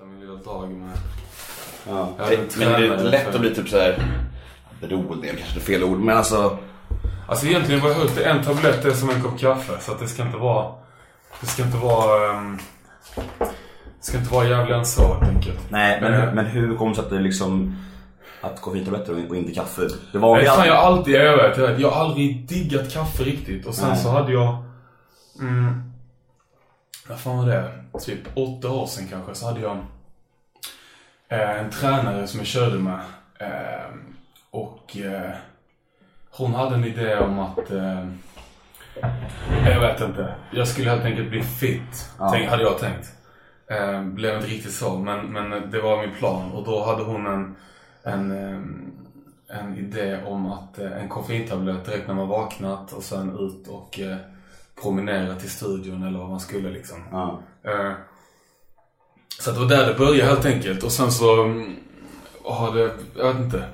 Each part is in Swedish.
starta min lilla dag med... Ja. Jag en Men det är lätt för- att bli typ såhär beroende, kanske är fel ord, men alltså. Alltså egentligen vad jag hört, en tablett är som en kopp kaffe. Så att det ska inte vara... Det ska inte vara... ehm, det ska inte vara än så helt enkelt. Nej, men, hur- men hur kommer det sig att det liksom att koffeintabletter och inte kaffe? Det var Nej, fan, jag har alltid... vet, jag har aldrig diggat kaffe riktigt. Och sen Nej. så hade jag, mm, vad fan var det? Typ åtta år sedan kanske, så hade jag eh, en tränare som jag körde med. Eh, och eh, hon hade en idé om att, jag vet inte, jag skulle helt enkelt bli fit, Ja. tänk, hade jag tänkt. Blev inte riktigt så, men, men det var min plan. Och då hade hon en, en, en idé om att en koffeintablett direkt när man vaknat och sen ut och promenera till studion eller vad man skulle liksom. Ja. Eh, Så det var där det började helt enkelt. Och sen så mm, har det, jag vet inte.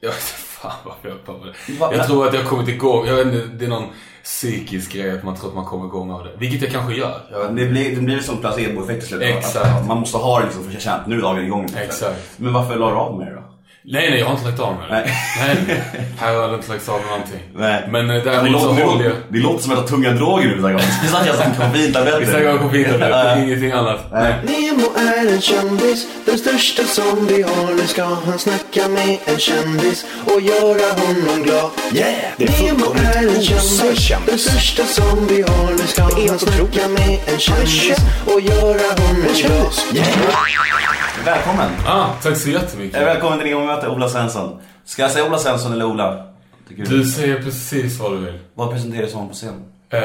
Jag vet inte fan varför jag på det. Va- Jag tror att jag har kommit igång. Jag vet inte, det är någon psykisk grej att man tror att man kommer igång av det. Vilket jag kanske gör. Jag, Det blir, det blir som placeboeffekt i slutet. Exakt. Att Man måste ha det liksom för att känna att nu är dagen igång. Exakt. Men varför la du av med det då? Nej, nej, jag har inte lagt av med det. Nej. nej, nej. Här har jag inte lagt av med någonting. Nej. Men eh, Det däremot så låter, håller jag... det låter som att jag tar tunga droger nu. Vi snackar som koffeintabletter. Vi snackar koffeintabletter, ingenting annat. Nej. Nemo är en kändis, den största som vi har. Nu ska han snacka med en kändis och göra honom glad. Yeah! Det är Nemo fullkomligt är en osar kändis, kändis. den största som vi har. Nu ska han snacka med en kändis och göra honom glad. Yeah! Välkommen. Ah, tack så jättemycket. Eh, Välkommen till Ingvar möte Ola Svensson. Ska jag säga Ola Svensson eller Ola? Tycker Du säger precis vad du vill. Vad presenteras som på scen? Eh,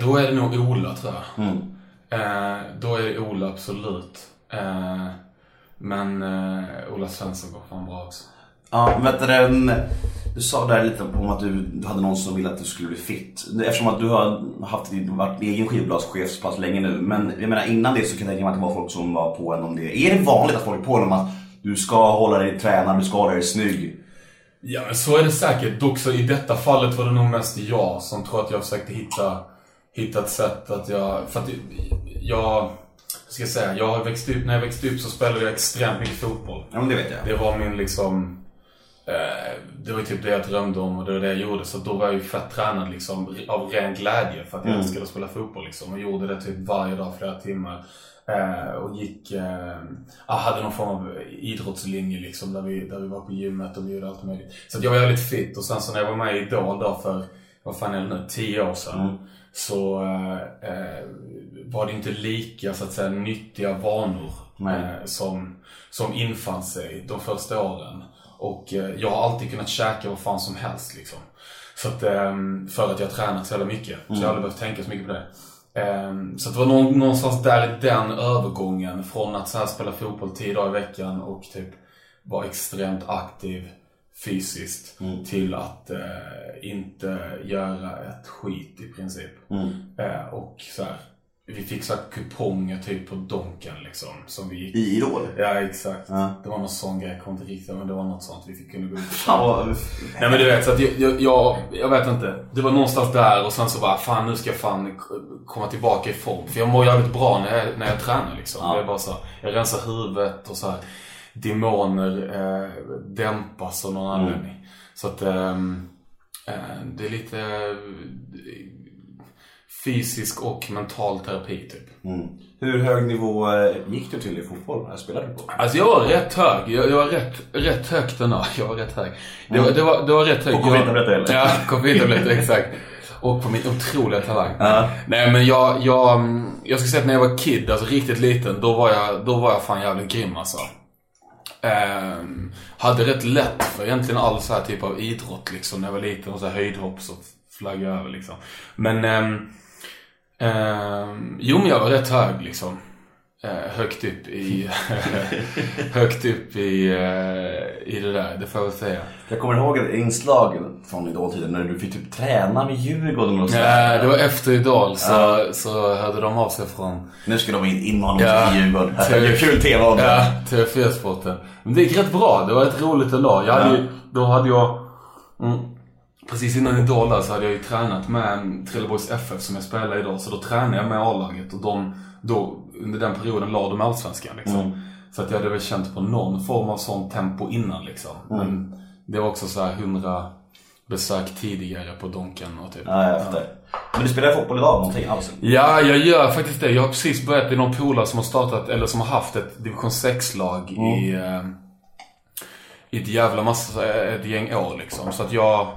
då är det nog Ola tror jag. Mm. Eh, då är det Ola absolut. Eh, men eh, Ola Svensson går fan bra också. Ja, vet du, den- du sa där lite om att du, du hade någon som ville att du skulle bli fit. Eftersom att du har haft varit egen skivbolagschef så pass länge nu. Men jag menar innan det så kan jag tänka mig att det var folk som var på en om det. Är det vanligt att folk är på en om att du ska hålla dig tränad, du ska hålla dig snygg? Ja, så är det säkert. Dock så i detta fallet var det nog mest jag som tror att jag försökte hitta, hitta ett sätt att jag... För att jag... Hur ska jag säga? Jag har växt upp, när jag växte upp så spelade jag extremt mycket fotboll. Ja men det vet jag. Det var min liksom... Eh, det var ju typ det jag drömde om och det var det jag gjorde. Så då var jag ju fett tränad liksom av ren glädje för att jag Mm. älskade att spela fotboll liksom. Och gjorde det typ varje dag flera timmar. Eh, och gick... Eh, ah, hade någon form av idrottslinje liksom där vi, där vi var på gymmet och vi gjorde allt möjligt. Så jag var jävligt fit och sen så när jag var med i Idol då för, vad fan är det nu, tio år sedan. Mm. Så eh, eh, var det inte lika så att säga nyttiga vanor eh, som, som infann sig de första åren. Och eh, jag har alltid kunnat käka vad fan som helst liksom. Så att, ehm, för att jag har tränat så jävla mycket. Så jag har aldrig behövt tänka så mycket på det. Ehm, Så det var någon, någonstans där i den övergången från att så här spela fotboll tio dagar i veckan och typ vara extremt aktiv fysiskt till att eh, inte göra ett skit i princip. Eh, och så här, vi fick så kuponger typ på Donken liksom som vi gick I Idol? Ja, exakt. Ja. Det var någon sån grej, jag kommer inte riktigt men det var något sånt vi fick kunna gå ut och. Nej men du vet, så att jag, jag, jag, jag vet inte. Det var någonstans där och sen så bara, fan nu ska jag fan komma tillbaka i form. För jag mår jävligt bra när jag, när jag tränar liksom. Ja. Det är bara så, jag rensar huvudet och så här, demoner eh, dämpas av någon anledning. Så att ehm, eh, det är lite fysisk och mental terapi typ. Mm. Hur hög nivå eh, gick du till i fotboll? Jag spelade du på? Alltså jag var rätt hög. Jag, jag var rätt, rätt högt ändå. Jag var rätt hög. Det var, det var, det var rätt hög. På koffeintabletter, eller? Ja, koffeintabletter, exakt. Och på min otroliga talang. Ja. Nej men jag, jag, jag ska säga att när jag var kid, alltså riktigt liten, då var jag, då var jag fan jävligt grym alltså. Ehm, hade rätt lätt för egentligen all så här typ av idrott liksom. När jag var liten och så här höjdhopp så flög jag över liksom. Men, ehm, ehm, jo men jag var rätt hög liksom. Eh, högt upp i, högt upp i, eh, i det där, det får jag väl säga. Jag kommer ihåg ett inslag från Idol-tiden när du fick typ träna med Djurgården och sådär. Ja, det var efter Idol så, så hörde de av sig från Nu ska de in, in med honom Ja. till Djurgården. Gör kul TV om. Ja, TV4-sporten. Men det gick rätt bra. Det var rätt roligt ändå. Jag hade, ju- då hade jag... Mm, precis innan Idol där så hade jag ju tränat med Trelleborgs FF som jag spelar idag. Så då tränade jag med A-laget och de... Då under den perioden la de Allsvenskan liksom. Så att jag hade väl känt på någon form av sånt tempo innan liksom. Men det var också så här 100 besök tidigare på Donken och typ. Ja, jag fattar. Men du spelar fotboll idag någonting alls? Ja, jag gör faktiskt det. Jag har precis börjat i någon polare som har startat, eller som har haft ett division 6-lag i, eh, i ett jävla massa, ett gäng år liksom. Så att jag,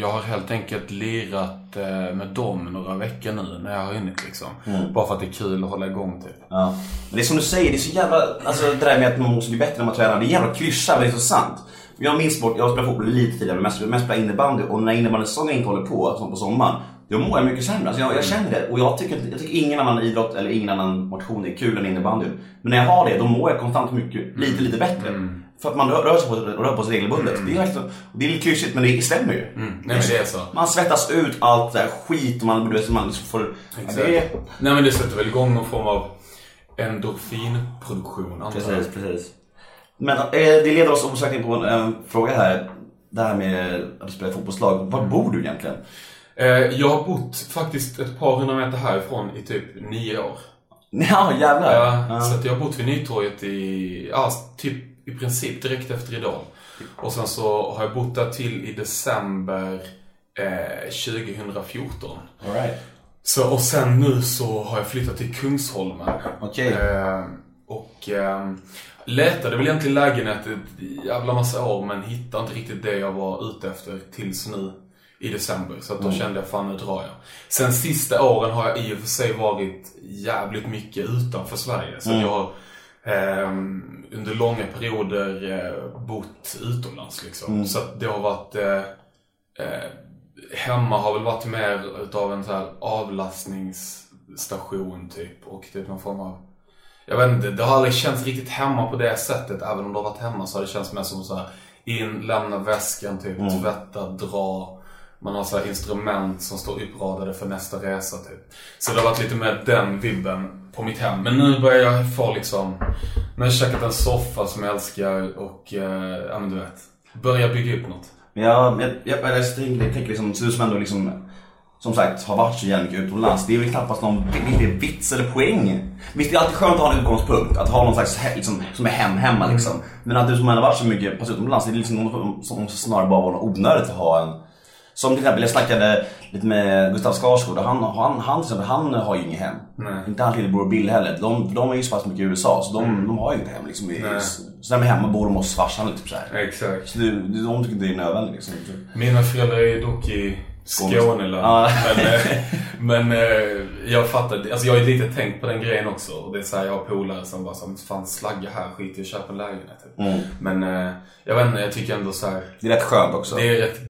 jag har helt enkelt lirat eh, med dem några veckor nu när jag har hunnit liksom. Bara för att det är kul att hålla igång typ. Ja. Men det är som du säger, det är så jävla... Alltså det där med att man måste bli bättre när man tränar. Det är jävla klyscha men det är så sant. Jag minns bort, jag spelat fotboll lite tidigare men mest, mest spelat innebandy och när innebandysäsongen inte håller på, som på sommaren. Då mår jag mycket sämre. Alltså jag, jag känner det. Och jag tycker, jag tycker ingen annan idrott eller ingen annan motion är kul än innebandy. Men när jag har det, då mår jag konstant mycket, lite, lite bättre. För att man rör, rör sig på, rör på sig regelbundet. Det, är verkligen, det är lite klyschigt men det stämmer ju. Nej men det är så. Man svettas ut allt där skit man, du vet, man liksom får... Ja, det Nej men det sätter väl igång någon form av endorfinproduktion antar. Precis, precis. Men eh, det leder oss osökt in på en, en fråga här. Det här med att du spelar i fotbollslag. Var bor du egentligen? Eh, jag har bott faktiskt ett par hundra meter härifrån i typ nio år. Ja, jävlar. Ja, Ja. Så jag har bott vid Nytorget i, ja, typ i princip direkt efter Idol. Och sen så har jag bott där till i december eh, 2014. All right. Så, och sen nu så har jag flyttat till Kungsholmen. Okej. Eh, och eh, letade väl egentligen lägenhet ett jävla massa år men hittade inte riktigt det jag var ute efter tills nu i december. Så att då kände jag fan nu drar jag. Sen sista åren har jag i och för sig varit jävligt mycket utanför Sverige. Så att jag har ehm, under långa perioder eh, bott utomlands liksom. Så att det har varit eh, eh, Hemma har väl varit mer utav en så här avlastningsstation typ. Och typ någon form av jag vet inte, det har aldrig känts riktigt hemma på det sättet. Även om det har varit hemma så har det känts mer som så här in, lämna väskan, typ tvätta, dra. Man har så instrument som står uppradade för nästa resa typ. Så det har varit lite mer den vibben på mitt hem. Men nu börjar jag få liksom, nu har jag käkat en soffa som jag älskar och, eh, ja men du vet. Börja bygga upp något. Ja, men jag, jag, jag, tänker, jag tänker liksom, du som ändå liksom som sagt har varit så jävla mycket utomlands. Det är väl knappast någon riktig vits eller poäng. Visst det är alltid skönt att ha en utgångspunkt. Att ha någon slags liksom, som är hem hemma liksom. Men att du som ändå varit så mycket pass utomlands. Det är liksom någon, som snarare bara var onödigt att ha en som till exempel, jag snackade lite med Gustav Skarsgård och han, han, han, till exempel, han har ju inget hem. Nej. Inte hans lillebror Bill heller. De, de är ju så pass mycket i USA så de, de har ju inte hem liksom. Nej. så när de är hemma bor de hos farsan typ så här. Exakt. Så det, de tycker det är nödvändigt liksom. Mina föräldrar är dock i Skåneland. Ja. Men, eh, men eh, jag fattar, alltså jag har ju lite tänkt på den grejen också. Och det är så här, jag har polare som bara som fan slagga här, skit i att köpa en lägenhet. Typ. Mm. Men eh, jag vet inte, jag tycker ändå så här, Det är rätt skönt också. det är rätt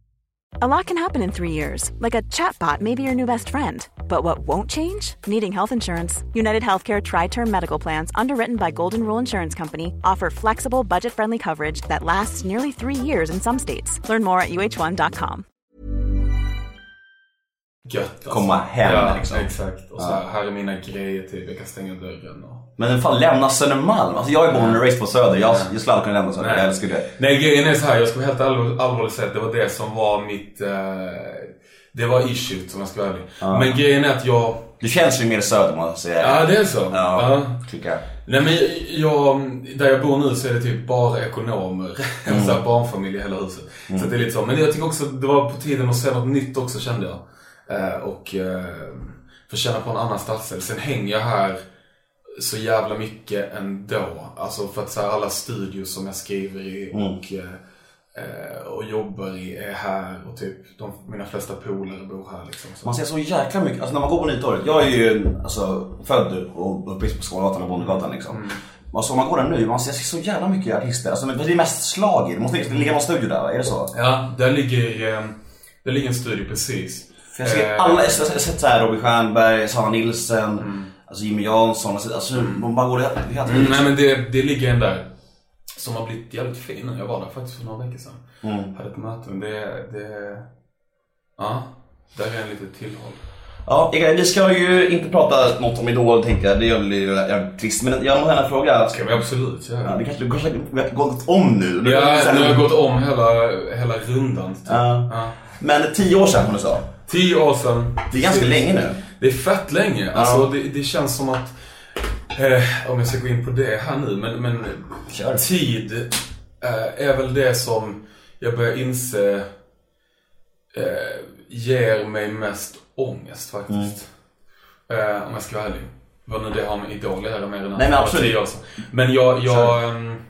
A lot can happen in three years, like a chatbot may be your new best friend. But what won't change? Needing health insurance. United Healthcare Tri Term Medical Plans, underwritten by Golden Rule Insurance Company, offer flexible, budget friendly coverage that lasts nearly three years in some states. Learn more at uh1.com. gött alltså. Komma hem, ja, liksom. exakt. Och så här, här är mina grejer typ, jag kan stänga dörren och... Men fan lämna Södermalm. Alltså jag är born and raised på Söder. Jag, jag skulle aldrig kunna lämna Söder. Jag älskar det. Nej, grejen är så här. Jag ska vara helt allvar, allvarligt säga att det var det som var mitt... Eh, det var issuet om jag ska vara ärlig. Men grejen är att jag... Du känns ju mer Söder jag säga. Ja, det är så. Ja, Ja. tycker jag. Nej men jag, där jag bor nu så är det typ bara ekonomer. En sån här barnfamilj i hela huset. Så att det är lite så. Men jag tycker också det var på tiden att se något nytt också kände jag. Eh, och eh, få känna på en annan stadsdel. Sen hänger jag här så jävla mycket ändå. Alltså för att så här, alla studios som jag skriver i och, eh, eh, och jobbar i är här. Och typ de, mina flesta polare bor här liksom. Så. Man ser så jäkla mycket, alltså när man går på Nytorget. Jag är ju alltså, född och uppväxt på Skålgatan och Bondegatan liksom. Alltså om man går där nu, man ser så jävla mycket artister. Alltså, det är mest slager. Det måste det ligga någon studio där, va? är det så? Ja, där ligger, eh, där ligger en studio precis. För jag ser Eh, alla, jag har sett såhär Robin Stjernberg, Sanna Nilsson, Mm. Alltså Jimmy Jansson, alltså, alltså de bara går det är Mm, nej men det, det ligger en där som har blivit jävligt fin. Jag var där faktiskt för några veckor sedan. Mm. Hade ett möte. Det, det... Ja, där är en litet tillhåll. Ja, vi ska ju inte prata något om Idol tänkte jag, det gör bli jävligt trist. Men jag har en fråga. ska vi absolut göra. Ja, det kanske vi har gått om nu. Ja, nu har jag gått om hela, hela rundan. Typ. Ja. Ja. Men tio år sedan som du sa. Tio år sedan. Det är ganska länge nu. Det är fett länge. Alltså, det, det känns som att... Eh, om jag ska gå in på det här nu, men, men Kör. tid eh, är väl det som jag börjar inse eh, ger mig mest ångest faktiskt. Eh, om jag ska vara ärlig. Vad nu det har med Idol att göra mer än Nej, men absolut. tio år sedan. Men jag, jag ehm,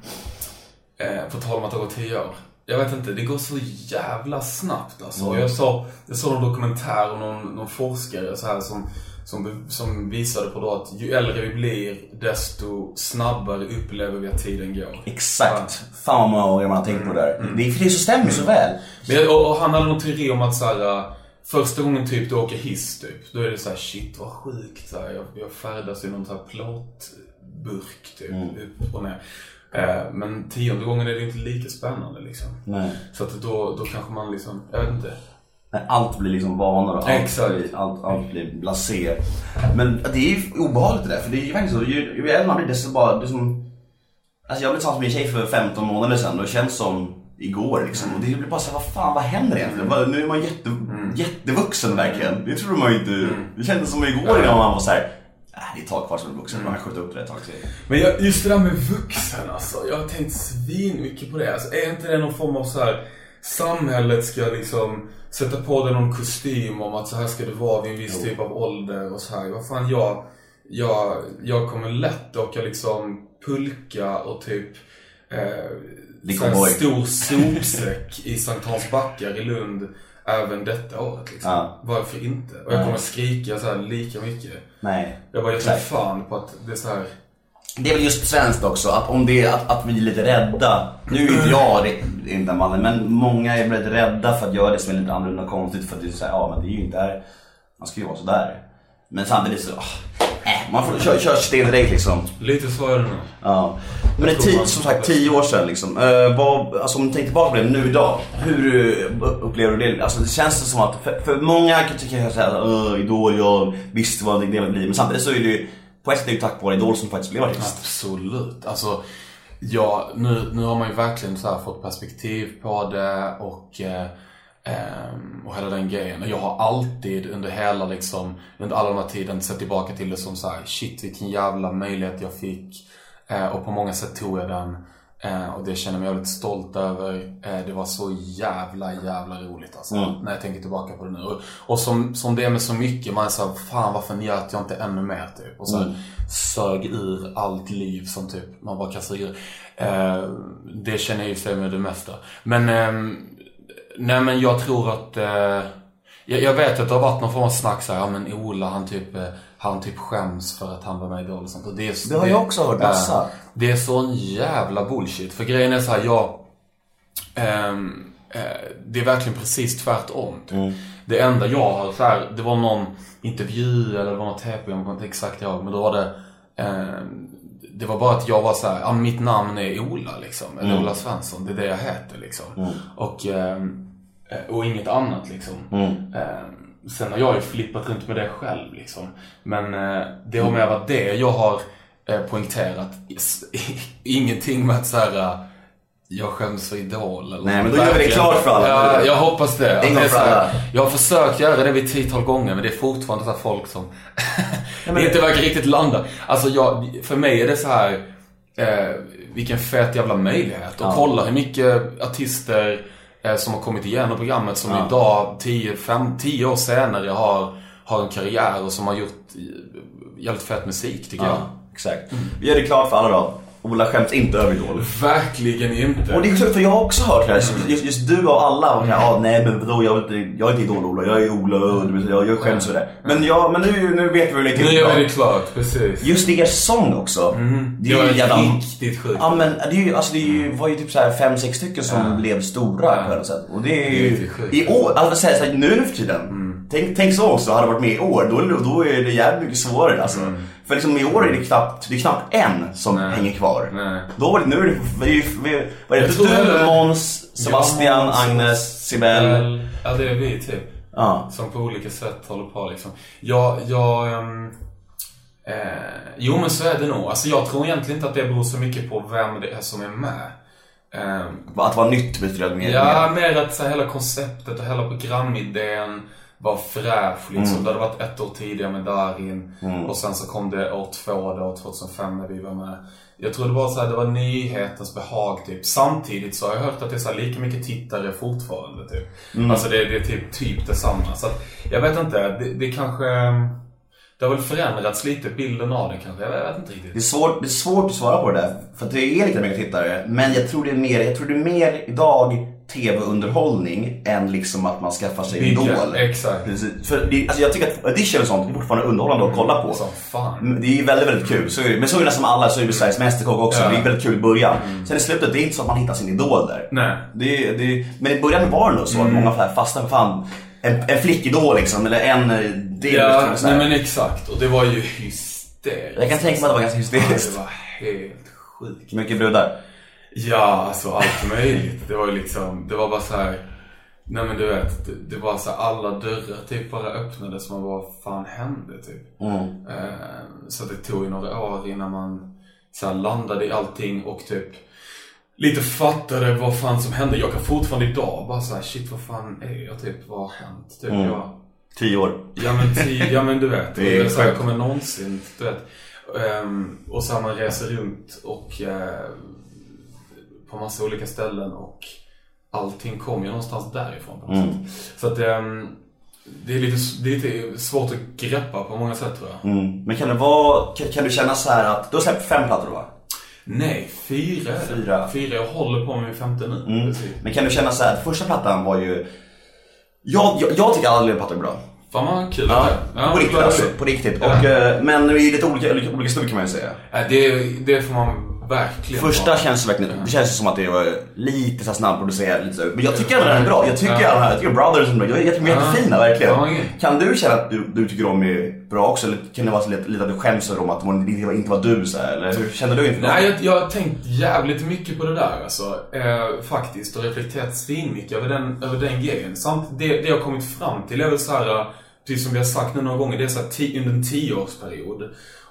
eh, på tal om att det har gått tio år. Jag vet inte, det går så jävla snabbt alltså. Mm. Jag såg jag såg någon dokumentär och någon, någon forskare så här som, som, som visade på då att ju äldre vi blir desto snabbare upplever vi att tiden går. Exakt. Fan vad många man har tänkt på det där. Mm. Det, är- för det så stämmer så väl. Men, och, och han hade någon teori om att så här, äh, första gången typ du åker hiss typ, då är det så här shit vad sjukt. Så här, jag, jag färdas i någon så här plåtburk typ, upp och ner. Eh, men tionde gången är det inte lika spännande liksom. Nej. Så att då, då kanske man liksom, jag vet inte. När allt blir liksom vanor och allt, blir, allt, allt blir blasé. Men det är ju obehagligt det där. För det är ju faktiskt så, ju, ju äldre man blir desto bara, det som... Alltså jag blev tillsammans med min tjej för 15 månader sedan och det känns som igår liksom. Och det blir bara såhär, vad fan vad händer egentligen? Vad- Nu är man jätte, jättevuxen verkligen. Det trodde man ju inte. Det kändes som igår innan man var såhär, det är ett tag kvar som vuxen. Man har skjutit upp det ett tag till. Men jag, just det där med vuxen alltså. Jag har tänkt svin mycket på det. Alltså, är inte det någon form av så här samhället ska liksom sätta på dig någon kostym om att så här ska det vara vid en viss typ av ålder och så här. Vad fan jag, jag, jag kommer lätt åka liksom pulka och typ eh, Boy. stor sopsäck i Sankt Hans backar i Lund även detta året liksom. Ja. Varför inte? Och jag kommer skrika så här lika mycket. Nej. Jag bara, jag tror fan på att det är så här Det är väl just svenskt också, att om det är att, att vi är lite rädda. Nu är inte jag det, inte mannen, men många är väldigt rädda för att göra det som är lite annorlunda och konstigt. För att det är såhär, ja men det är ju inte där, man ska ju vara sådär. Men samtidigt så, äh, man får köra kör sten direkt liksom. Lite så är det nog. Ja. Men det är som sagt tio år sedan liksom. Uh, vad, alltså om du tänker tillbaka på det nu idag. Hur eh, upplever du det? Alltså det känns som att, för, för många kan tycka såhär, uh, Idol, jag visste vad det bli. Men samtidigt så är det ju, på ett sätt är det ju tack vare Idol som faktiskt blev artist. Absolut. Alltså, ja, nu, nu har man ju verkligen så fått perspektiv på det och, eh, ehm, och hela den grejen. Och jag har alltid under hela liksom, under alla de här tiden sett tillbaka till det som så här, shit vilken jävla möjlighet jag fick. Eh, och på många sätt tog jag den. Eh, och det känner jag mig väldigt stolt över. Det var så jävla, jävla roligt alltså. När jag tänker tillbaka på det nu. Och, och som, som det är med så mycket, man är såhär, fan varför njöt jag inte ännu mer typ? Och så här, sög ur allt liv som typ man bara kastar ur. Det känner jag och för med det mesta. Men, ehm, nej men jag tror att eh, jag, jag vet att det har varit någon form av snack såhär, ja men Ola han typ, eh, han typ skäms för att han var med i Idol och sånt. Och det, är, Det har jag också hört massa. Eh, det är sån jävla bullshit. För grejen är så här, jag... ehm, eh, det är verkligen precis tvärtom. Typ. Mm. Det enda jag har så här, det var någon intervju eller det var något TP, jag kommer inte exakt ihåg. Men då var det... det var bara att jag var så här, ja, mitt namn är Ola liksom. Eller Mm. Ola Svensson, det är det jag heter liksom. Och, ehm, eh, och inget annat liksom. Mm. Ehm, sen har jag ju flippat runt med det själv liksom. Men eh, det har mer varit det jag har eh, poängterat. Ingenting med att så här, eh, jag skäms för Idol eller Nej, men då gör vi det klart för alla. Ja, jag hoppas det. Gång det. Jag har försökt göra det vid ett tiotal gånger men det är fortfarande så folk som inte verkar riktigt landa. Alltså jag, för mig är det så här eh, vilken fet jävla möjlighet. Och kolla hur mycket artister eh, som har kommit igenom programmet som idag, 10 år senare, har, har en karriär och som har gjort eh, jävligt fet musik tycker jag. Ja, exakt. Vi gör det klart för alla då. Ola skäms inte över Idol. Verkligen inte. Och det är så, för jag har också hört det här, just, just du och alla var såhär, ah, nej men vadå, jag, är inte- jag är inte Idol-Ola, jag är Ola och jag, jag skäms för det. Men, ja, men nu, nu vet vi lite Nu bra. gör vi det klart, precis. Just er sång också. Det är var ju jävla... riktigt sjukt. Ja men det, är ju, alltså, det är ju, var ju typ så här fem, sex stycken som blev stora på något sätt. Och det är Det är ju, riktigt sjukt. i år, alltså säga så här, nu nu för tiden. Tänk, tänk så också, hade det varit med i år, då, då är det jävligt mycket svårare alltså. För liksom i år är det knappt, det är knappt en som Nej. hänger kvar. Nej. Då var det, nu är det, vad är det, vad är det du, det- Måns, Sebastian, Ja, Måns, Agnes, Sibel. Ja, det är vi typ. Ja. Som på olika sätt håller på liksom. Jag, jag... ehm, eh, jo men så är det nog. Alltså jag tror egentligen inte att det beror så mycket på vem det är som är med. Ehm, Att vara nytt betyder det mer. Ja, mer att så hela konceptet och hela programidén var fräsch liksom. Det hade varit ett år tidigare med Darin. Och sen så kom det år två då, 2005 när vi var med. Jag tror det var så här, det var nyhetens behag typ. Samtidigt så har jag hört att det är så här, lika mycket tittare fortfarande typ. Alltså det, det är typ, typ detsamma. Så att, jag vet inte, det, det kanske... Det har väl förändrats lite, bilden av det kanske. Jag vet inte riktigt. Det är, svårt, det är svårt att svara på det där, för att det är lika mycket tittare. Men jag tror det är mer, jag tror det är mer idag tv-underhållning än liksom att man skaffar sig Bygga, Idol. exakt. Precis. För det, alltså jag tycker att audition och sånt är fortfarande underhållande att kolla på. Som fan. Mm, Det är väldigt, väldigt kul. Så. Men så är det nästan alla, så är det med Sveriges Mästerkock också. Ja. Mm. Det är väldigt kul i början. Sen i slutet, det är inte så att man hittar sin idol där. Nej. Det, det, men i början var det nog så Mm. att många så här fastnade för fan en, en flickidol liksom, eller en eh, del. Ja, här. nej men exakt. Och det var ju hysteriskt. Jag kan tänka mig att det var ganska Ja, hysteriskt. det var helt sjukt. Mycket brudar. Ja, alltså allt möjligt. Det var ju liksom, det var bara så här. Nej men du vet, det, det var så här, alla dörrar typ bara öppnades. Man bara, vad fan hände typ? Eh, så det tog ju några år innan man så här, landade i allting och typ lite fattade vad fan som hände. Jag kan fortfarande idag bara så här, shit vad fan är jag typ? Vad har hänt? Typ, jag, Tio år. Ja men, ti- ja, men du vet. Det är så här, jag kommer någonsin, du vet. Ehm, och så här, man reser runt och eh, på massa olika ställen och allting kommer ju någonstans därifrån på något Mm. sätt. Så att ehm, det är, lite, det är lite svårt att greppa på många sätt tror jag. Mm. Men kan det vara, kan, kan du känna så här att, du har släppt fem plattor va? Nej, fyra är. Fyra. Fyra. Jag håller på med min femte nu. Mm. Men kan du känna så här att första plattan var ju, jag, jag, jag tycker alla plattor är bra. Fan vad kul Ja, är. på riktigt alltså, på riktigt. Ja. Och, eh, men i lite olika, olika, olika kan man ju säga. Ja, det, det får man verkligen Första känns verkligen, det känns som att det var lite så snabbproducerat, lite så. Men jag tycker att den är bra. Jag tycker Ja. jag tycker Brothers är bra. Jag tycker de är jättefina verkligen. Ja, okej. Kan du känna att du, du tycker de är bra också? Eller kan det vara lite, lite att du skäms över dem att de inte var, inte var du så här? Eller hur känner du inför? Nej, jag, jag har tänkt jävligt mycket på det där alltså. Eh, faktiskt. Och reflekterat svinmycket över den, över den grejen. Samt det, det jag har kommit fram till är väl så här, precis som vi har sagt nu några gånger, det är så här under en tioårsperiod.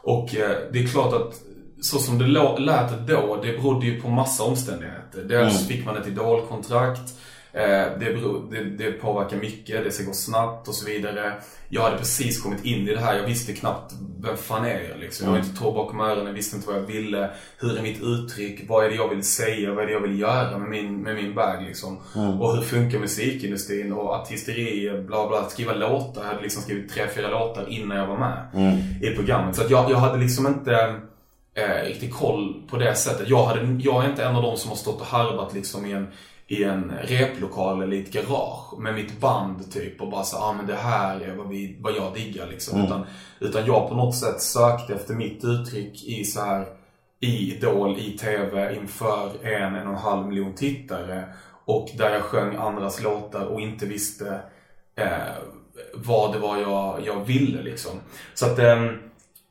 Och eh, det är klart att så som det lät då, det berodde ju på massa omständigheter. Dels fick man ett idolkontrakt. Eh, det, beror, det, det påverkar mycket, det ska gå snabbt och så vidare. Jag hade precis kommit in i det här, jag visste knappt vem fan är jag liksom. Jag var inte torr bakom öronen, visste inte vad jag ville. Hur är mitt uttryck? Vad är det jag vill säga? Vad är det jag vill göra med min, med min bag liksom? Och hur funkar musikindustrin och artisterier, bla bla. Skriva låtar. Jag hade liksom skrivit tre, fyra låtar innan jag var med i programmet. Så jag, jag hade liksom inte eh, riktigt koll på det sättet. Jag, hade, jag är inte en av de som har stått och harvat liksom i en, i en replokal eller i ett garage med mitt band typ och bara så ah, men det här är vad, vi, vad jag diggar liksom. Utan, utan jag på något sätt sökte efter mitt uttryck i så här i Idol, i TV inför en, en och en halv miljon tittare. Och där jag sjöng andras låtar och inte visste eh, vad det var jag, jag ville liksom. Så att ehm,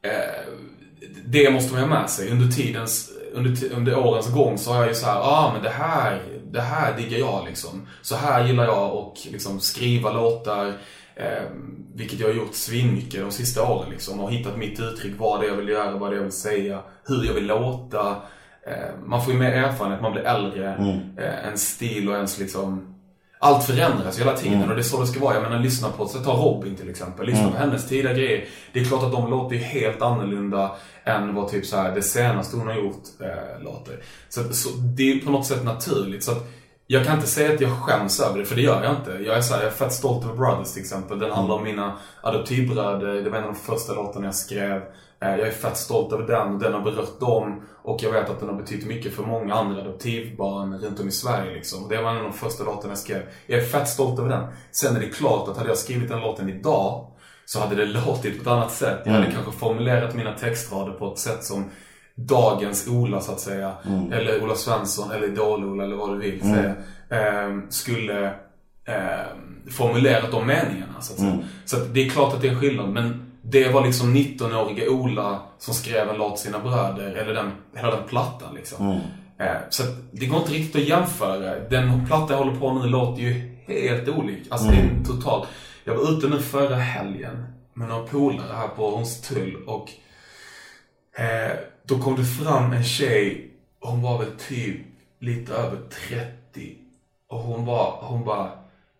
eh, det måste man ha med sig. Under tidens, under, under årens gång så har jag ju så här, ah men det här, det här diggar jag liksom. Så här gillar jag och liksom skriva låtar. Eh, vilket jag har gjort svinmycket de sista åren liksom. Och hittat mitt uttryck, vad det är jag vill göra, vad det är jag vill säga, hur jag vill låta. Eh, man får ju mer erfarenhet, man blir äldre. Eh, ens stil och ens liksom allt förändras hela tiden och det är så det ska vara. Jag menar, lyssna på, så ta Robin till exempel. Lyssna på hennes tidiga grejer. Det är klart att de låter ju helt annorlunda än vad typ så här, det senaste hon har gjort eh, låter. Så, så det är på något sätt naturligt. Så att jag kan inte säga att jag skäms över det, för det gör jag inte. Jag är, så här, jag är fett stolt över Brothers till exempel. Den handlar om mina adoptivbröder. Det var en av de första låtarna jag skrev. Eh, Jag är fett stolt över den och den har berört dem. Och jag vet att den har betytt mycket för många andra adoptivbarn runt om i Sverige. Liksom. Det var en av de första låtarna jag skrev. Jag är fett stolt över den. Sen är det klart att hade jag skrivit den låten idag så hade det låtit på ett annat sätt. Jag hade kanske formulerat mina textrader på ett sätt som dagens Ola så att säga, eller Ola Svensson, eller Idol-Ola eller vad du vill säga, ehm, skulle ehm, formulerat de meningarna så att säga. Så att det är klart att det är en skillnad, men det var liksom 19-åriga Ola som skrev en låt till sina bröder, eller den, hela den plattan liksom. Eh, Så det går inte riktigt att jämföra. Den platta jag håller på nu låter ju helt olik. Alltså det är totalt. Jag var ute nu förra helgen med några polare här på Hornstull och eh, då kom det fram en tjej, hon var väl typ lite över 30. Och hon var, hon bara,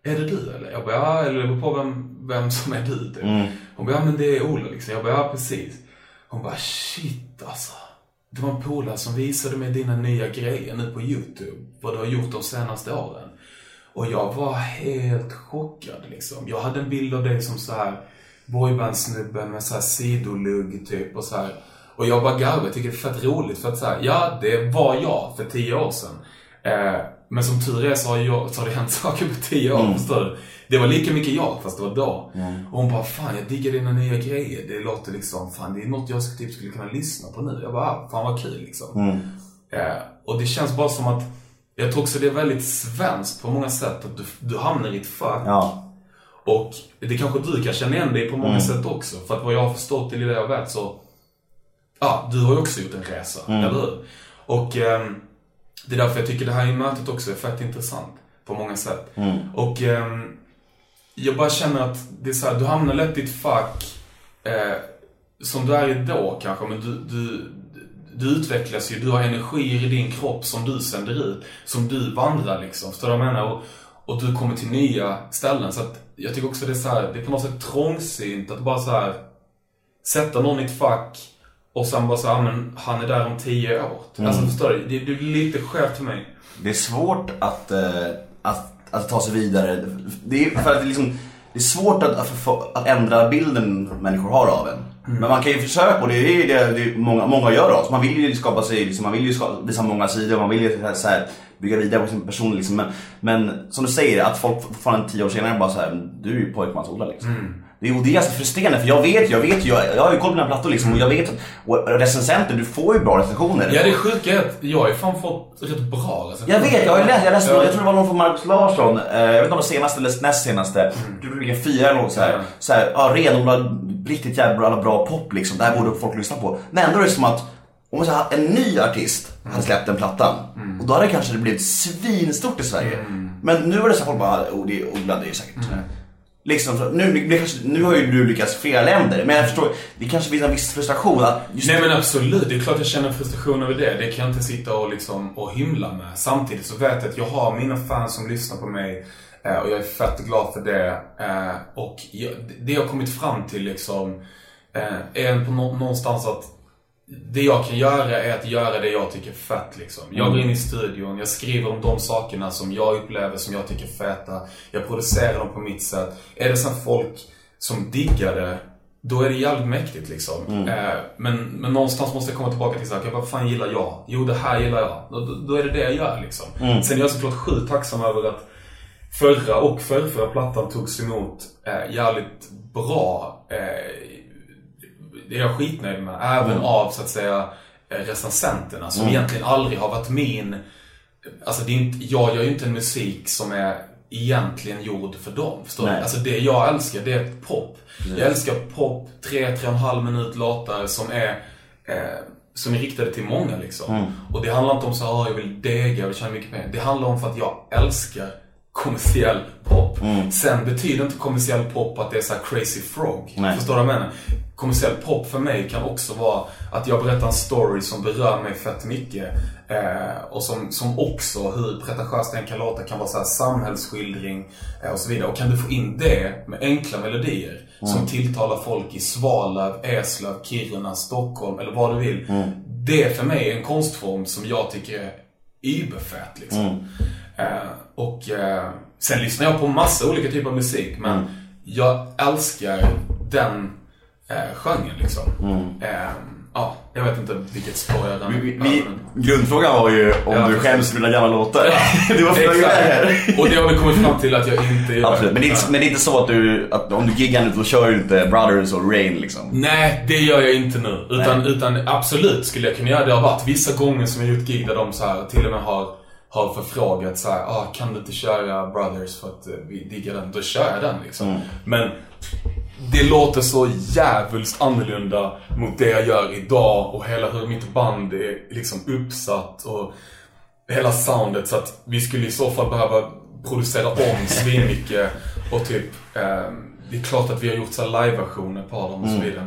är det du eller? Jag bara, ja, eller det beror på vem, vem som är du typ. Hon bara, ja men det är Ola liksom. Jag bara, ja precis. Hon bara, shit alltså. Det var en polare som visade mig dina nya grejer nu på YouTube. Vad du har gjort de senaste åren. Och jag var helt chockad liksom. Jag hade en bild av dig som så här boybandsnubben med så här sidolugg typ och så här. Och jag bara garvade, jag tycker det är fett roligt för att så här, ja det var jag för tio år sedan. Eh, men som tur är så har, jag, så har det hänt saker på tio år, förstår du? Det var lika mycket jag, fast det var då. Och hon bara, fan jag diggar dina nya grejer. Det låter liksom, fan det är något jag typ skulle kunna lyssna på nu. Jag bara, ah, fan vad kul liksom. Eh, och det känns bara som att, jag tror också det är väldigt svenskt på många sätt. Att du, du hamnar i ett fack. Ja. Och det kanske du kan känna igen dig på många sätt också. För att vad jag har förstått det jag vet så, ja, du har ju också gjort en resa, eller hur? Och ehm, det är därför jag tycker det här mötet också är fett intressant på många sätt. Och ehm, jag bara känner att det är så här, du hamnar lätt i ett fack eh, som du är i då kanske, men du, du, du utvecklas ju. Du har energier i din kropp som du sänder ut, som du vandrar liksom. Förstår du vad jag menar? Och, och du kommer till nya ställen. Så att jag tycker också det är så här, det är på något sätt trångsynt att bara så här sätta någon i ett fack och sen bara säga, men han är där om tio år. Alltså förstår du? Det, det är lite skevt för mig. Det är svårt att, eh, att, att ta sig vidare. Det är, för att det, liksom, det är svårt att, att, att ändra bilden människor har av en. Men man kan ju försöka och det är det, det är många, många gör av oss. Man vill ju skapa sig, liksom, man vill ju skapa, visa många sidor, man vill ju så här, bygga vidare på sin person. Liksom. Men, men som du säger, att folk fortfarande tio år senare bara så här, du är ju pojkmans-Ola liksom. Det och det är ganska frustrerande för jag vet, jag vet jag, jag har ju koll på dina plattor liksom och jag vet att, recensenter, du får ju bra recensioner. Ja, det sjuka är att jag har ju fan fått rätt bra recensioner. Jag vet, jag har ju läst, jag läste, Ja. jag tror det var någon från Marcus Larsson, eh, jag vet inte om det senaste eller näst senaste. Du brukar fyra eller något såhär. Mm. Såhär, ja renodlad, riktigt jävla bra, pop liksom. Det här borde folk lyssna på. Men ändå är det som att om man säger, en ny artist Mm. hade släppt den plattan. Och då hade det kanske blivit svinstort i Sverige. Mm. Men nu är det så att folk bara, oh det Ola, det är säkert. Liksom, nu, det kanske, nu har ju du lyckats flera länder, men jag förstår, det kanske finns en viss frustration att just Nej men absolut, det är klart jag känner frustration över det. Det kan jag inte sitta och, liksom, och hymla med. Samtidigt så vet jag att jag har mina fans som lyssnar på mig eh, och jag är fett glad för det. Eh, och jag, det jag har kommit fram till liksom eh, är på nå- någonstans att det jag kan göra är att göra det jag tycker är fett liksom. Jag går in i studion, jag skriver om de sakerna som jag upplever som jag tycker är feta. Jag producerar dem på mitt sätt. Är det sen folk som diggar det, då är det jävligt mäktigt liksom. Eh, men, men någonstans måste jag komma tillbaka till saker. Vad fan gillar jag? Jo, det här gillar jag. Då, då- då är det det jag gör liksom. Sen är jag såklart sjukt tacksam över att förra och förrförra plattan togs emot eh, jävligt bra. Eh, det är jag skitnöjd med. Även av så att säga eh, recensenterna som egentligen aldrig har varit min... Alltså det är inte, jag gör ju inte en musik som är egentligen gjord för dem. Förstår du? Alltså det jag älskar det är pop. Jag älskar pop, tre, tre och en halv minut låtar som är eh, som är riktade till många liksom. Och det handlar inte om så här, "Ah, jag vill dega, jag vill tjäna mycket pengar. Det handlar om för att jag älskar kommersiell pop. Sen betyder inte kommersiell pop att det är så crazy frog. Nej. Förstår du vad jag menar? Kommersiell pop för mig kan också vara att jag berättar en story som berör mig fett mycket. Eh, och som, som också, hur pretentiöst den kan låta, kan vara så här samhällsskildring eh, och så vidare. Och kan du få in det med enkla melodier som tilltalar folk i Svalöv, Eslöv, Kiruna, Stockholm eller vad du vill. Det för mig är en konstform som jag tycker är überfett liksom. Eh, och eh, sen lyssnar jag på massa olika typer av musik. Men jag älskar den eh, genren liksom. Mm. Ja, jag vet inte vilket spår jag men- grundfrågan var ju om Ja, du skäms för dina gamla låtar. det var här. Exakt. Och det har vi kommit fram till att jag inte gör. Absolut. Men det, är inte, men det är inte så att du, att om du giggar nu då kör du inte Brothers och Rain liksom. Nej, det gör jag inte nu. Utan, utan absolut skulle jag kunna göra det. Det har varit vissa gånger som jag gjort gig där de så här, till och med har, har förfrågat så här, ah, kan du inte köra Brothers för att eh, vi diggar den? Då kör jag den liksom. Men det låter så jävligt annorlunda mot det jag gör idag och hela hur mitt band är liksom uppsatt och hela soundet så att vi skulle i så fall behöva producera om svinmycket och typ eh, det är klart att vi har gjort så live-versioner på dem och så vidare.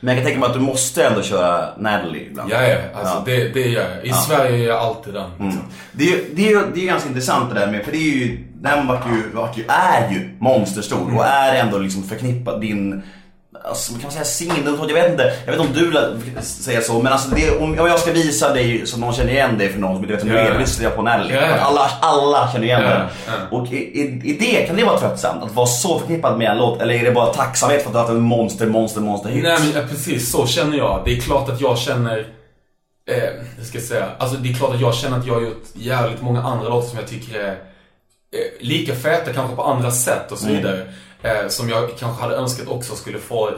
Men jag kan tänka mig att du måste ändå köra Natalie ibland. Ja, ja, alltså Ja. Det, det gör jag. I Sverige är jag alltid den. Liksom. Det är, det, är, det är ganska intressant det där med, för det är ju, den vart ju, vart ju, är ju monsterstor och är ändå liksom förknippad din, alltså kan man säga sinnen, jag vet inte, jag vet inte om du säga så, men alltså det, om, jag ska visa dig så någon känner igen dig för någon som inte vet vem du är, då lyssnar jag på Nelly. Ja. Alla, alla känner igen Ja, den. Och i, i, i det, kan det vara tröttsamt att vara så förknippad med en låt, eller är det bara tacksamhet för att du har haft en monster, monster, monster hit? Nej men precis så känner jag. Det är klart att jag känner eh, hur ska jag säga? Alltså det är klart att jag känner att jag har gjort jävligt många andra låtar som jag tycker är eh, lika feta kanske på andra sätt och så vidare. Eh, som jag kanske hade önskat också skulle få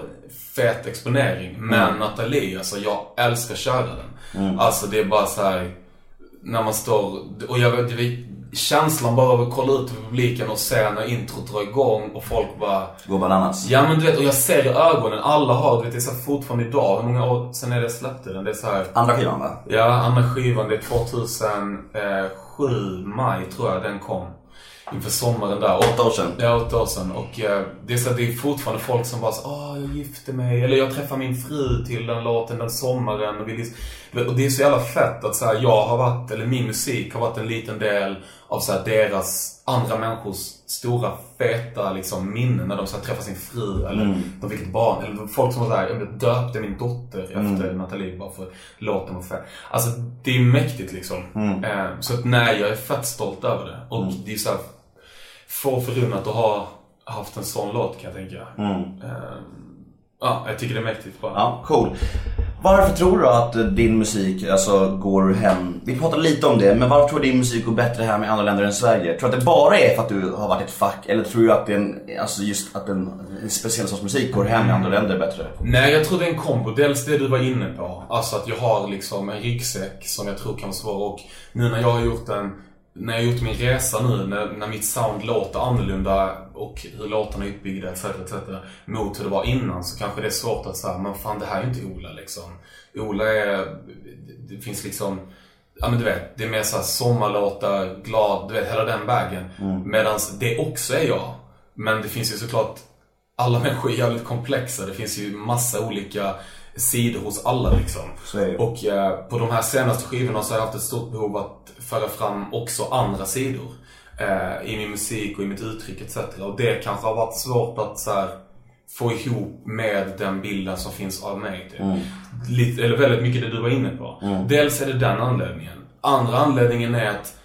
fet exponering. Men Nathalie, alltså jag älskar köra den. Alltså det är bara så här när man står, och jag vet, det känslan bara av att kolla ut över publiken och se när introt drar igång och folk bara Gå bananas. Ja men du vet, och jag ser i ögonen, alla har, du vet det är så fortfarande idag, hur många år sen är det jag släppte den? Det är så här, Andra skivan va? ja andra skivan, det är 2007, maj tror jag den kom. Inför sommaren där. Åtta år sedan. Ja, åtta år sedan. Och eh, det är så det är fortfarande folk som bara så, åh jag gifte mig, eller jag träffade min fru till den låten den sommaren. Och, vi, vet, och det är så jävla fett att så här, jag har varit, eller min musik har varit en liten del av så här, deras, andra människors stora feta liksom, minnen när de så här, träffar sin fru eller de fick ett barn. Eller folk som var såhär, jag döpte min dotter efter Nathalie bara för låten var fet. Alltså det är mäktigt liksom. Eh, så att nej, jag är fett stolt över det. Och det är så få förunnat att ha haft en sån låt kan jag tänka. Ehm, ja, jag tycker det är mäktigt bara. Ja, cool. Varför tror du att din musik alltså, går hem, vi pratade lite om det, men varför tror du din musik går bättre hem i andra länder än Sverige? Tror du att det bara är för att du har varit ett fack, eller tror du att en, alltså just att en, en speciell sorts musik går hem i andra länder bättre? Nej, jag tror det är en kombo. Dels det du var inne på. Alltså att jag har liksom en ryggsäck som jag tror kan vara svår. Och nu när jag har gjort en när jag gjort min resa nu, när, när mitt sound låter annorlunda och hur låtarna är uppbyggda etc, etc. mot hur det var innan så kanske det är svårt att säga, men fan det här är inte Ola liksom. Ola är, det finns liksom, ja men du vet, det är mer såhär sommarlåtar, glad, du vet hela den vägen. Medans det också är jag. Men det finns ju såklart alla människor är jävligt komplexa. Det finns ju massa olika sidor hos alla liksom. Och eh, på de här senaste skivorna så har jag haft ett stort behov att föra fram också andra sidor. Eh, I min musik och i mitt uttryck etc. Och det kanske har varit svårt att så här, få ihop med den bilden som finns av mig. Typ. Lite, eller väldigt mycket det du var inne på. Dels är det den anledningen. Andra anledningen är att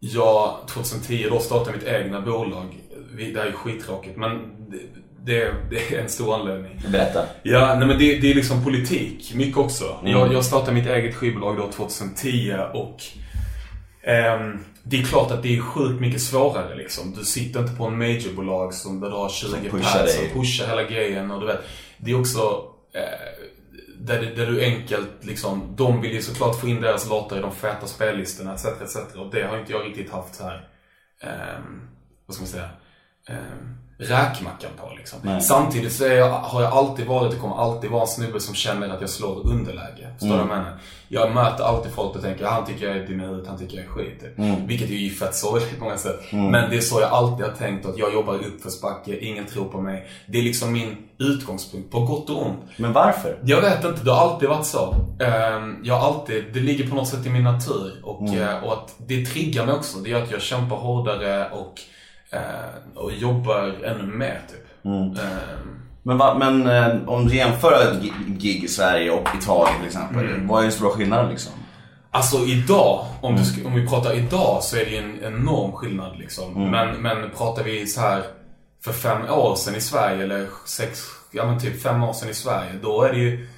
jag 2010 då startade mitt egna bolag. Det här är skittråkigt men det, det, det är en stor anledning. Berätta. Ja, nej men det, det är liksom politik, mycket också. Jag, jag startade mitt eget skivbolag då 2010 och ehm, det är klart att det är sjukt mycket svårare liksom. Du sitter inte på en majorbolag som där du har 20 Som pushar pads och pushar hela grejen och du vet. Det är också eh, där, det- där du enkelt liksom, de vill ju såklart få in deras låtar i de feta spellistorna etc, etc. Och det har inte jag riktigt haft här. Ehm, vad ska man säga? eh, räkmackan på liksom. Nej. Samtidigt så är jag, har jag alltid varit och kommer alltid vara en snubbe som känner att jag slår underläge. Förstår du vad jag menar? Jag möter alltid folk och tänker han tycker jag är dum i huvudet, han tycker jag är skit. typ. Vilket är ju fett sorgligt på många sätt. Men det är så jag alltid har tänkt att jag jobbar i uppförsbacke, ingen tror på mig. Det är liksom min utgångspunkt, på gott och ont. Men varför? Jag vet inte, det har alltid varit så. Ehm, Jag alltid, det ligger på något sätt i min natur. Och, eh, och att det triggar mig också. Det gör att jag kämpar hårdare och, och jobbar ännu mer typ. Ehm, Men, va, men eh, om du jämför ett gi- gig i Sverige och Italien till exempel. Vad är den stora skillnaden liksom? Alltså idag, om, du ska, om vi pratar idag så är det ju en enorm skillnad liksom. Men, men pratar vi så här för fem år sedan i Sverige eller sex, ja men typ fem år sedan i Sverige. Då är det ju,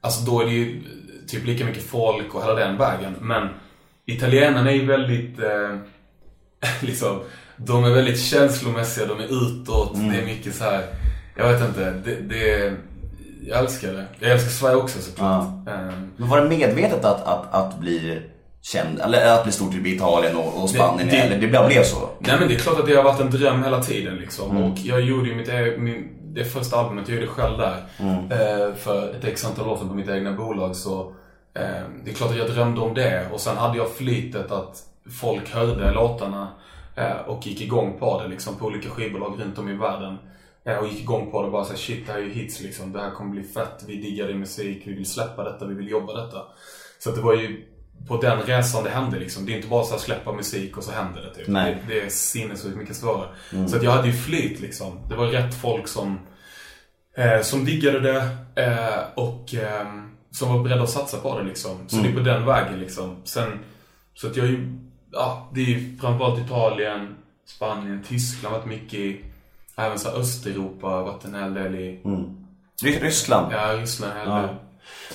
alltså då är det ju typ lika mycket folk och hela den vägen. Men italienarna är ju väldigt, eh, liksom, de är väldigt känslomässiga, de är utåt. Det är mycket så här, jag vet inte, det, det jag älskar det. Jag älskar Sverige också såklart. Ehm, Men var det medvetet att, att, att bli känd, eller att bli stor typ i Italien och, och Spanien? Det- det- eller det bara blev så? Nej men det är klart att det har varit en dröm hela tiden liksom. Och jag gjorde ju mitt, e- min, det första albumet, jag gjorde själv där. Eh, för ett x antal år sedan på mitt egna bolag. Så eh, det är klart att jag drömde om det. Och sen hade jag flytet att folk hörde låtarna och gick igång på det liksom. På olika skivbolag runt om i världen. Eh, och gick igång på det och bara såhär, shit det här är ju hits liksom. Det här kommer bli fett. Vi diggar din musik. Vi vill släppa detta. Vi vill jobba detta. Så det var ju på den resan det hände liksom. Det är inte bara så att släppa musik och så händer det typ. Det, det är sinnessjukt mycket svårare. Så att jag hade ju flyt liksom. Det var rätt folk som, eh, som diggade det eh, och eh, som var beredda att satsa på det liksom. Så det är på den vägen liksom. Sen, så att jag är ju, ja, det är ju framförallt Italien, Spanien, Tyskland varit mycket i. Även så Östeuropa har varit en hel del i. Ry- Ryssland? Ja, Ryssland hel Ja.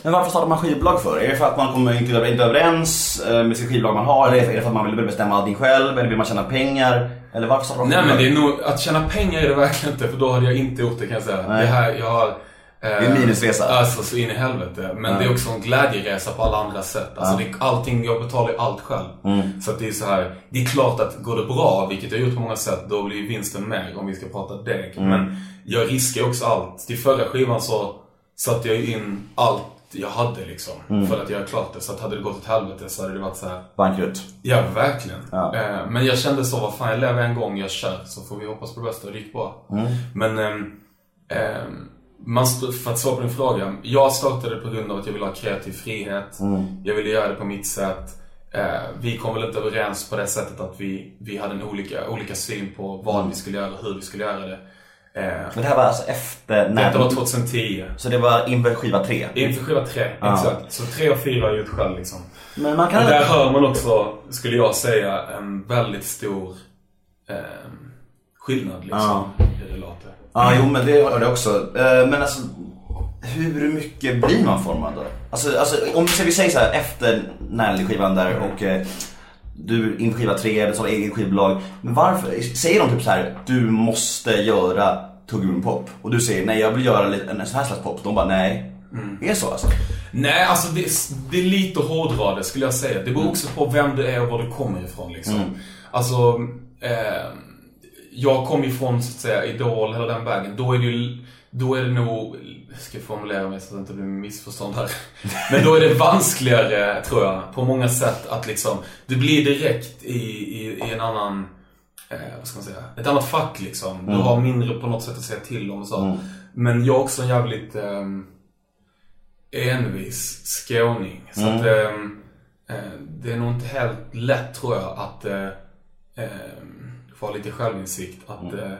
Men varför startar man skivbolag för? Är det för att man kommer inte inte överens eh, med sitt skivbolag man har? Eller är det för att man vill bestämma allting själv? Eller vill man tjäna pengar? Eller varför startar man Nej men det är nog, att tjäna pengar är det verkligen inte för då hade jag inte gjort det kan jag säga. Nej. Det här, jag har... Det är en minusresa. Alltså så in i helvete. Men det är också en glädjeresa på alla andra sätt. Alltså det, allting, jag betalar ju allt själv. Mm. Så det är så här, det är klart att går det bra, vilket jag har gjort på många sätt, då blir vinsten mer om vi ska prata deg. Mm. Men jag riskar också allt. Till förra skivan så satte jag in allt jag hade liksom. Mm. För att göra klart det. Så att hade det gått åt helvete så hade det varit så här. Bankrutt? Ja, verkligen. Ja. Eh, Men jag kände så, vad fan jag lever en gång, jag kör. Så får vi hoppas på det bästa och det gick bra. Men, ehm, ehm, man, för att svara på din fråga. Jag startade på grund av att jag ville ha kreativ frihet. Jag ville göra det på mitt sätt. Eh, vi kom väl inte överens på det sättet att vi, vi hade en olika, olika syn på vad vi skulle göra och hur vi skulle göra det. Eh, Men det här var alltså efter när... detta var 2010. Så det var inför skiva tre? Inför skiva tre, Ja. exakt. Så tre och fyra har jag gjort själv liksom. Men man kan... Och där hör man också, skulle jag säga, en väldigt stor eh, skillnad liksom. I det låter. Ja, jo men det har det också. Eh, Men alltså, hur mycket blir man formad då? Alltså, alltså om vi säger så här efter Närli-skivan där och eh, du inför skiva tre, du har eget skivbolag. Men varför? Säger de typ så här, du måste göra tuggummi-pop? Och du säger, nej jag vill göra en sån här slags pop. De bara, nej. Är det så alltså? Nej, alltså det, det är lite hårdra det skulle jag säga. Det beror också på vem du är och var du kommer ifrån liksom. Alltså, eh, jag kom ifrån så att säga Idol, hela den vägen. Då är det ju, då är det nog, ska jag formulera mig så att det inte blir missförstånd här. Men då är det vanskligare, tror jag, på många sätt att liksom, du blir direkt i, i, i en annan, eh, vad ska man säga, ett annat fack liksom. Du har mindre på något sätt att säga till om och så. Men jag är också en jävligt, ehm, envis skåning. Så att ehm, eh, det är nog inte helt lätt tror jag att eh, få lite självinsikt. Att eh,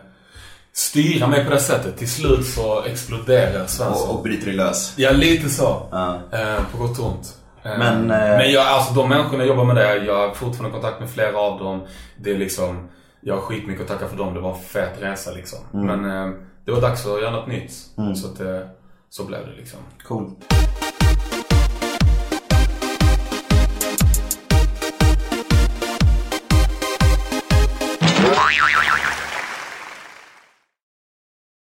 styra mig på det sättet. Till slut så exploderar Svensson. Och, och bryter dig lös? Ja, lite så. Eh, på gott och ont. Eh, Men, eh, men jag, alltså de människorna jag jobbar med där, jag har fortfarande kontakt med flera av dem. Det är liksom, jag har skitmycket att tacka för dem. Det var en fet resa liksom. Mm. Men det var dags att göra något nytt. Så att, så blev det liksom. Cool.